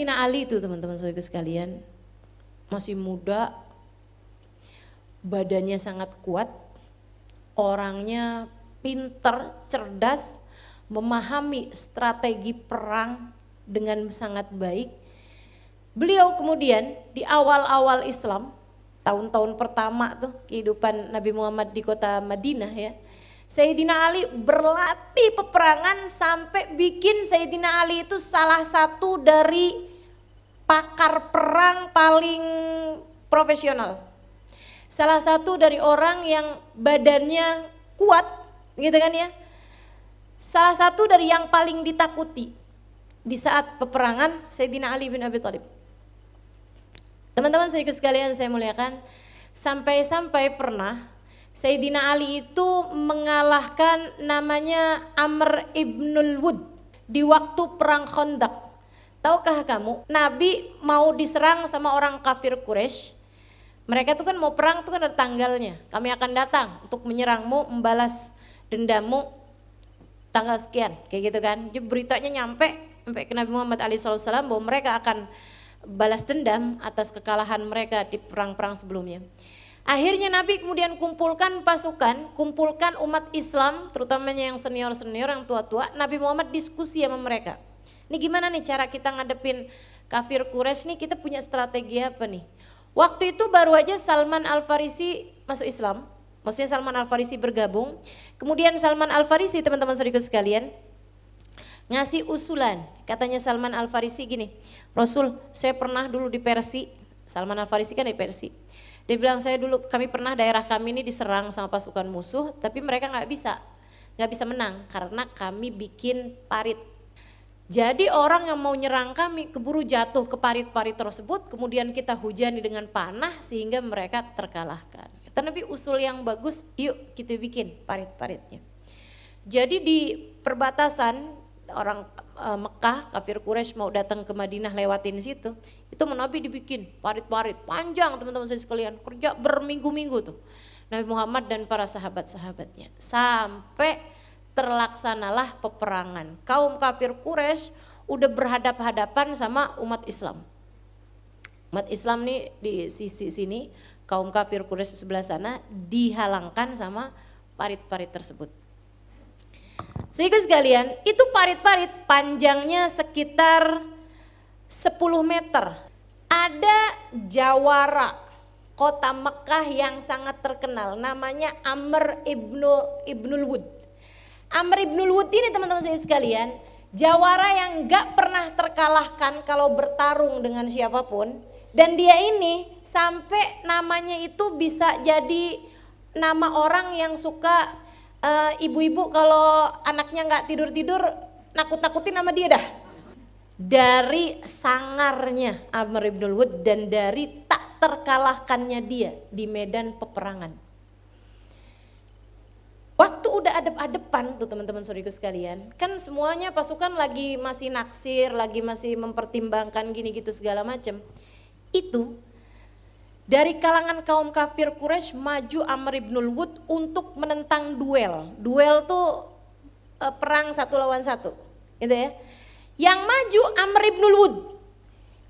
Sayyidina Ali itu teman-teman saudara sekalian masih muda, badannya sangat kuat, orangnya pinter, cerdas, memahami strategi perang dengan sangat baik. Beliau kemudian di awal-awal Islam, tahun-tahun pertama tuh kehidupan Nabi Muhammad di kota Madinah ya. Sayyidina Ali berlatih peperangan sampai bikin Sayyidina Ali itu salah satu dari pakar perang paling profesional. Salah satu dari orang yang badannya kuat gitu kan ya. Salah satu dari yang paling ditakuti di saat peperangan Sayyidina Ali bin Abi Thalib. Teman-teman sedikit sekalian saya muliakan, sampai-sampai pernah Sayyidina Ali itu mengalahkan namanya Amr ibnul Wud di waktu perang Khandaq. Tahukah kamu, Nabi mau diserang sama orang kafir Quraisy. Mereka itu kan mau perang itu kan ada tanggalnya. Kami akan datang untuk menyerangmu, membalas dendammu tanggal sekian, kayak gitu kan. Jadi beritanya nyampe sampai ke Nabi Muhammad SAW bahwa mereka akan balas dendam atas kekalahan mereka di perang-perang sebelumnya. Akhirnya Nabi kemudian kumpulkan pasukan, kumpulkan umat Islam, terutamanya yang senior-senior, yang tua-tua. Nabi Muhammad diskusi sama mereka. Ini gimana nih cara kita ngadepin kafir Quraisy nih, kita punya strategi apa nih? Waktu itu baru aja Salman Al-Farisi masuk Islam, maksudnya Salman Al-Farisi bergabung. Kemudian Salman Al-Farisi teman-teman saudara sekalian, ngasih usulan. Katanya Salman Al-Farisi gini, Rasul saya pernah dulu di Persi, Salman Al-Farisi kan di Persi. Dia bilang saya dulu, kami pernah daerah kami ini diserang sama pasukan musuh, tapi mereka nggak bisa, nggak bisa menang karena kami bikin parit. Jadi orang yang mau nyerang kami keburu jatuh ke parit-parit tersebut, kemudian kita hujani dengan panah sehingga mereka terkalahkan. Nabi usul yang bagus, yuk kita bikin parit-paritnya. Jadi di perbatasan orang uh, Mekah, kafir Quraisy mau datang ke Madinah lewatin situ, itu Nabi dibikin parit-parit panjang teman-teman saya sekalian, kerja berminggu-minggu tuh. Nabi Muhammad dan para sahabat-sahabatnya. Sampai terlaksanalah peperangan. Kaum kafir Quraisy udah berhadap-hadapan sama umat Islam. Umat Islam nih di sisi sini, kaum kafir Quraisy sebelah sana dihalangkan sama parit-parit tersebut. Sehingga sekalian, itu parit-parit panjangnya sekitar 10 meter. Ada jawara kota Mekah yang sangat terkenal namanya Amr ibnu ibnul Wud. Amr ibnul Wud ini teman-teman saya sekalian, jawara yang gak pernah terkalahkan kalau bertarung dengan siapa pun. Dan dia ini sampai namanya itu bisa jadi nama orang yang suka uh, ibu-ibu kalau anaknya nggak tidur-tidur nakut-nakutin sama dia dah. Dari sangarnya Amr ibn Wud dan dari tak terkalahkannya dia di medan peperangan. Waktu udah adep-adepan tuh teman-teman saudariku sekalian, kan semuanya pasukan lagi masih naksir, lagi masih mempertimbangkan gini gitu segala macam. Itu dari kalangan kaum kafir Quraisy maju Amr ibn Wud untuk menentang duel. Duel tuh e, perang satu lawan satu, gitu ya. Yang maju Amr ibn Wud.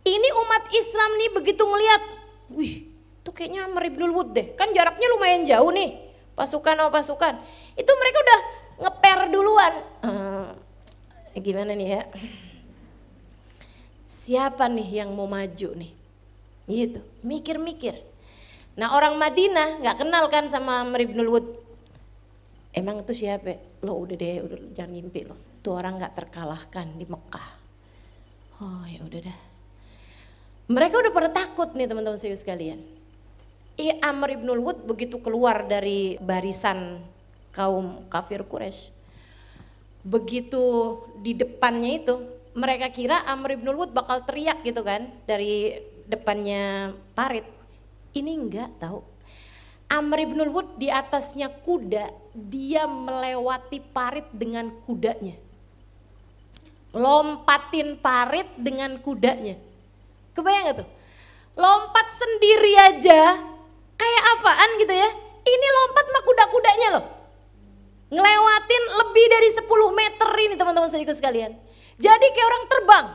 Ini umat Islam nih begitu ngelihat, wih, tuh kayaknya Amr ibn Wud deh. Kan jaraknya lumayan jauh nih, pasukan sama pasukan. Itu mereka udah ngeper duluan. Hmm, gimana nih ya? Siapa nih yang mau maju nih? Gitu, mikir-mikir. Nah orang Madinah nggak kenal kan sama Meribnul Wud. Emang itu siapa? Lo udah deh, udah jangan ngimpi lo. Tuh orang nggak terkalahkan di Mekah. Oh ya udah dah. Mereka udah pada takut nih teman-teman saya sekalian. I Amr ibn Wud begitu keluar dari barisan kaum kafir Quraisy. Begitu di depannya itu, mereka kira Amr ibn Wud bakal teriak gitu kan dari depannya parit. Ini enggak tahu. Amr ibn Wud di atasnya kuda, dia melewati parit dengan kudanya. Lompatin parit dengan kudanya. Kebayang gak tuh? Lompat sendiri aja, apaan gitu ya. Ini lompat mah kuda-kudanya loh. Ngelewatin lebih dari 10 meter ini teman-teman saudaraku sekalian. Jadi kayak orang terbang.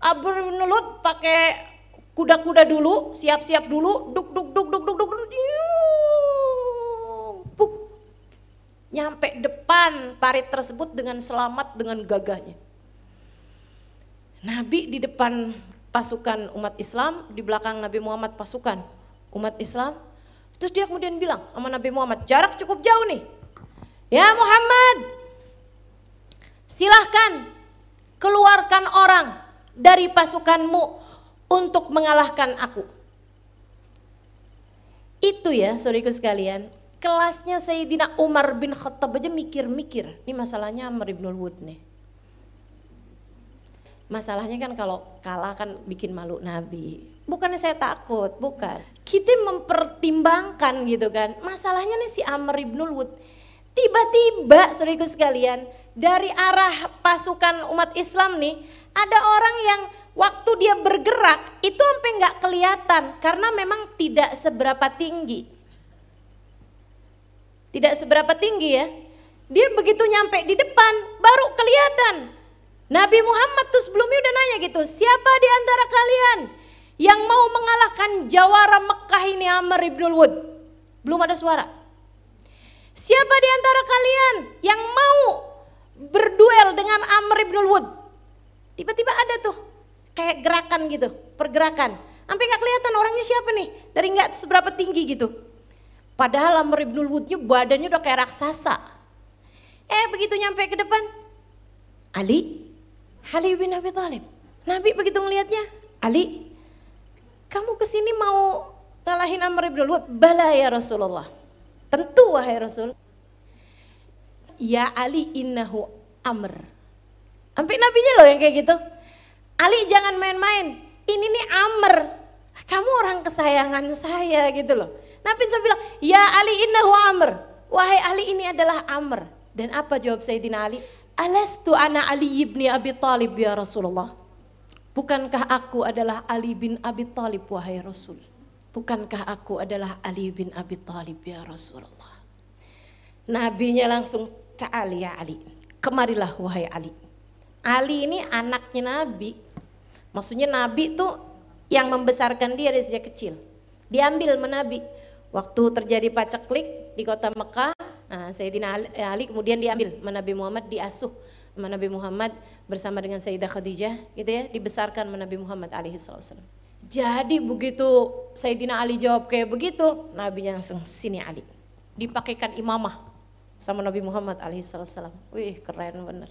Amr bin Lut pakai kuda-kuda dulu, siap-siap dulu, duk duk duk duk duk duk, duk puk. Nyampe depan parit tersebut dengan selamat dengan gagahnya. Nabi di depan pasukan umat Islam, di belakang Nabi Muhammad pasukan umat Islam. Terus dia kemudian bilang sama Nabi Muhammad, jarak cukup jauh nih. Ya Muhammad, silahkan keluarkan orang dari pasukanmu untuk mengalahkan aku. Itu ya saudariku sekalian, kelasnya Sayyidina Umar bin Khattab aja mikir-mikir. Ini masalahnya Amr ibn Wud nih. Masalahnya kan kalau kalah kan bikin malu Nabi. Bukannya saya takut, bukan. Kita mempertimbangkan gitu kan. Masalahnya nih si Amr ibn Wud. Tiba-tiba saudariku sekalian, dari arah pasukan umat Islam nih, ada orang yang waktu dia bergerak itu sampai nggak kelihatan karena memang tidak seberapa tinggi. Tidak seberapa tinggi ya. Dia begitu nyampe di depan baru kelihatan. Nabi Muhammad tuh sebelumnya udah nanya gitu, siapa di antara kalian yang mau mengalahkan jawara Mekah ini Amr ibn Wud? Belum ada suara. Siapa di antara kalian yang mau berduel dengan Amr ibn Wud? Tiba-tiba ada tuh kayak gerakan gitu, pergerakan. Sampai nggak kelihatan orangnya siapa nih, dari nggak seberapa tinggi gitu. Padahal Amr ibn Wudnya badannya udah kayak raksasa. Eh begitu nyampe ke depan, Ali, Ali bin Abi Thalib. Nabi begitu ngelihatnya, Ali, kamu ke sini mau ngalahin Amr ibn Wud? Bala ya Rasulullah. Tentu wahai Rasul. Ya Ali innahu Amr. Sampai nabinya loh yang kayak gitu. Ali jangan main-main, ini nih Amr, kamu orang kesayangan saya gitu loh. Nabi saya bilang, ya Ali innahu Amr, wahai Ali ini adalah Amr. Dan apa jawab Sayyidina Ali? Alastu ana Ali ibni Abi Talib ya Rasulullah. Bukankah aku adalah Ali bin Abi Talib wahai Rasul? Bukankah aku adalah Ali bin Abi Talib ya Rasulullah? Nabinya langsung, ta'ali ya Ali, kemarilah wahai Ali. Ali ini anaknya Nabi, Maksudnya Nabi itu yang membesarkan dia dari sejak kecil. Diambil menabi. Waktu terjadi paceklik di kota Mekah, nah, Sayyidina Ali kemudian diambil menabi Muhammad diasuh menabi Muhammad bersama dengan Sayyidah Khadijah gitu ya, dibesarkan menabi Muhammad alaihi wasallam. Jadi begitu Sayyidina Ali jawab kayak begitu, Nabi langsung sini Ali. Dipakaikan imamah sama Nabi Muhammad alaihi wasallam. Wih, keren bener.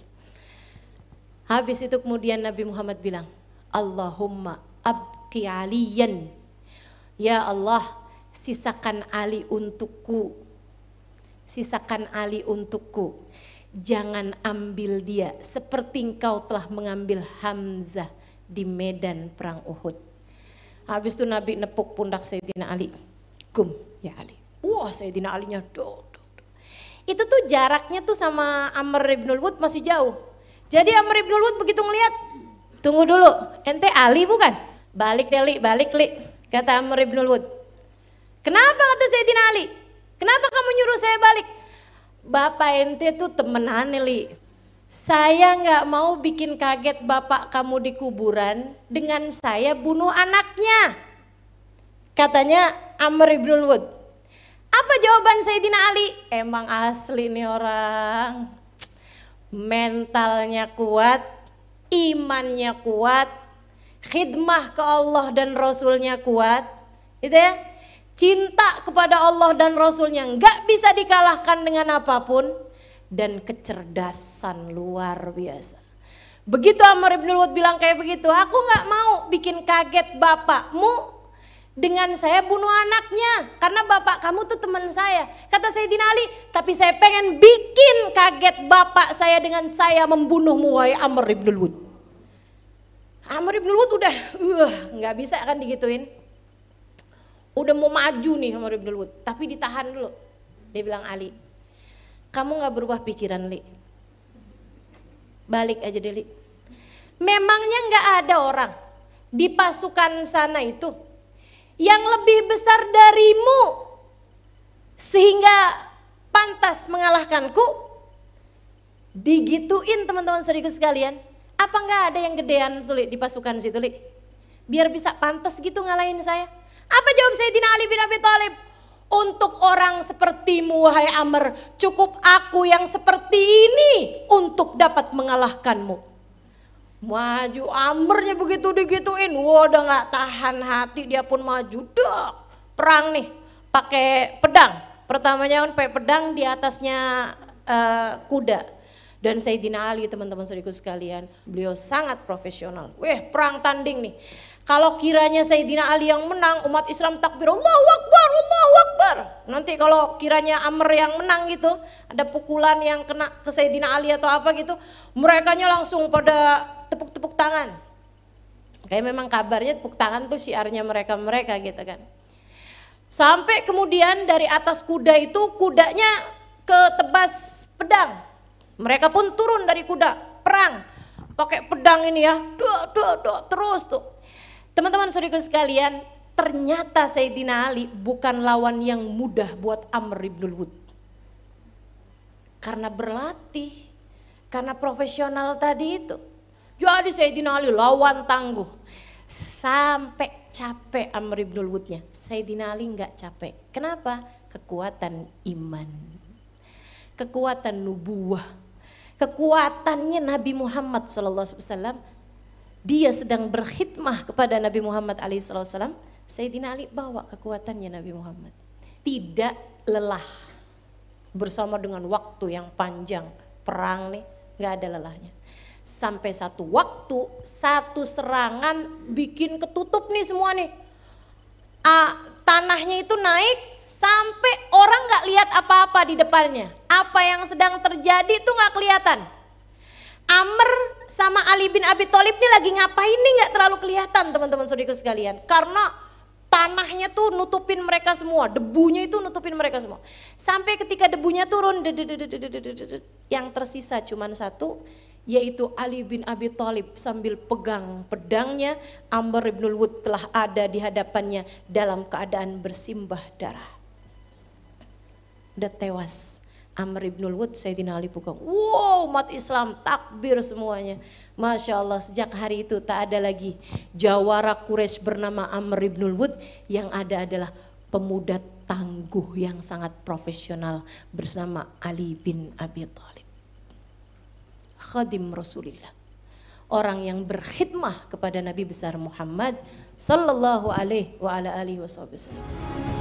Habis itu kemudian Nabi Muhammad bilang, Allahumma abqi aliyan. Ya Allah, sisakan Ali untukku. Sisakan Ali untukku. Jangan ambil dia seperti engkau telah mengambil Hamzah di medan perang Uhud. Habis itu Nabi nepuk pundak Sayyidina Ali. Gum, ya Ali. Wah, Sayyidina Alinya do, do, do. Itu tuh jaraknya tuh sama Amr ibn Wud masih jauh. Jadi Amr ibn Wud begitu ngeliat, Tunggu dulu, ente Ali bukan? Balik deh Li, balik Li, kata Amr ibn Wud. Kenapa kata Sayyidina Ali? Kenapa kamu nyuruh saya balik? Bapak ente tuh temenan Li. Saya nggak mau bikin kaget bapak kamu di kuburan dengan saya bunuh anaknya. Katanya Amr ibn Wud. Apa jawaban Sayyidina Ali? Emang asli nih orang. Mentalnya kuat, imannya kuat, khidmah ke Allah dan Rasulnya kuat, gitu ya. Cinta kepada Allah dan Rasulnya nggak bisa dikalahkan dengan apa pun dan kecerdasan luar biasa. Begitu Amr ibn Wud bilang kayak begitu, aku nggak mau bikin kaget bapakmu dengan saya bunuh anaknya karena bapak kamu tuh teman saya. Kata Sayyidina Ali, tapi saya pengen bikin kaget bapak saya dengan saya membunuhmu wahai Amr ibn Wud. Amr ibn Wud udah uh, bisa kan digituin. Udah mau maju nih Amr ibn Wud, tapi ditahan dulu. Dia bilang Ali, kamu nggak berubah pikiran Li. Balik aja deh Li. Memangnya nggak ada orang di pasukan sana itu yang lebih besar darimu sehingga pantas mengalahkanku? Digituin teman-teman serius sekalian. Apa nggak ada yang gedean tuh Li, di pasukan situ Li? Biar bisa pantas gitu ngalahin saya. Apa jawab Sayyidina Ali bin Abi Thalib? Untuk orang sepertimu wahai Amr, cukup aku yang seperti ini untuk dapat mengalahkanmu. Maju Amrnya begitu digituin, wah udah nggak tahan hati dia pun maju. Dok, perang nih, pakai pedang. Pertamanya kan pakai pedang di atasnya uh, kuda. Dan Sayyidina Ali teman-teman saudaraku sekalian, beliau sangat profesional. Weh perang tanding nih. Kalau kiranya Sayyidina Ali yang menang, umat Islam takbir Allahu Akbar, Allahu Akbar. Nanti kalau kiranya Amr yang menang gitu, ada pukulan yang kena ke Sayyidina Ali atau apa gitu, mereka langsung pada tepuk-tepuk tangan. Kayak memang kabarnya tepuk tangan tuh siarnya mereka-mereka gitu kan. Sampai kemudian dari atas kuda itu kudanya ke tebas pedang. Mereka pun turun dari kuda, perang. Pakai pedang ini ya, dua, dua, dua, terus tuh Teman-teman saudaraku sekalian, ternyata Sayyidina Ali bukan lawan yang mudah buat Amr ibn Wud. Karena berlatih, karena profesional tadi itu. Jadi Sayyidina Ali lawan tangguh. Sampai capek Amr ibn Wudnya. Sayyidina Ali nggak capek. Kenapa? Kekuatan iman. Kekuatan nubuah. Kekuatannya Nabi Muhammad SAW dia sedang berkhidmah kepada Nabi Muhammad SAW, Sayyidina Ali bawa kekuatannya Nabi Muhammad. Tidak lelah bersama dengan waktu yang panjang. Perang nih nggak ada lelahnya. Sampai satu waktu satu serangan bikin ketutup nih semua nih. Ah, tanahnya itu naik sampai orang nggak lihat apa-apa di depannya. Apa yang sedang terjadi itu nggak kelihatan Amr sama Ali bin Abi Thalib ini lagi ngapain nih nggak terlalu kelihatan teman-teman saudaraku sekalian. Karena tanahnya tuh nutupin mereka semua, debunya itu nutupin mereka semua. Sampai ketika debunya turun, yang tersisa cuma satu, yaitu Ali bin Abi Thalib sambil pegang pedangnya, Amr bin Wud telah ada di hadapannya dalam keadaan bersimbah darah. Udah tewas Amr ibn Wud, Sayyidina Ali buka. Wow, umat Islam takbir semuanya. Masya Allah, sejak hari itu tak ada lagi jawara Quraisy bernama Amr ibn Wud. Yang ada adalah pemuda tangguh yang sangat profesional bersama Ali bin Abi Thalib. Khadim Rasulullah. Orang yang berkhidmah kepada Nabi besar Muhammad sallallahu alaihi wa ala alihi wasallam.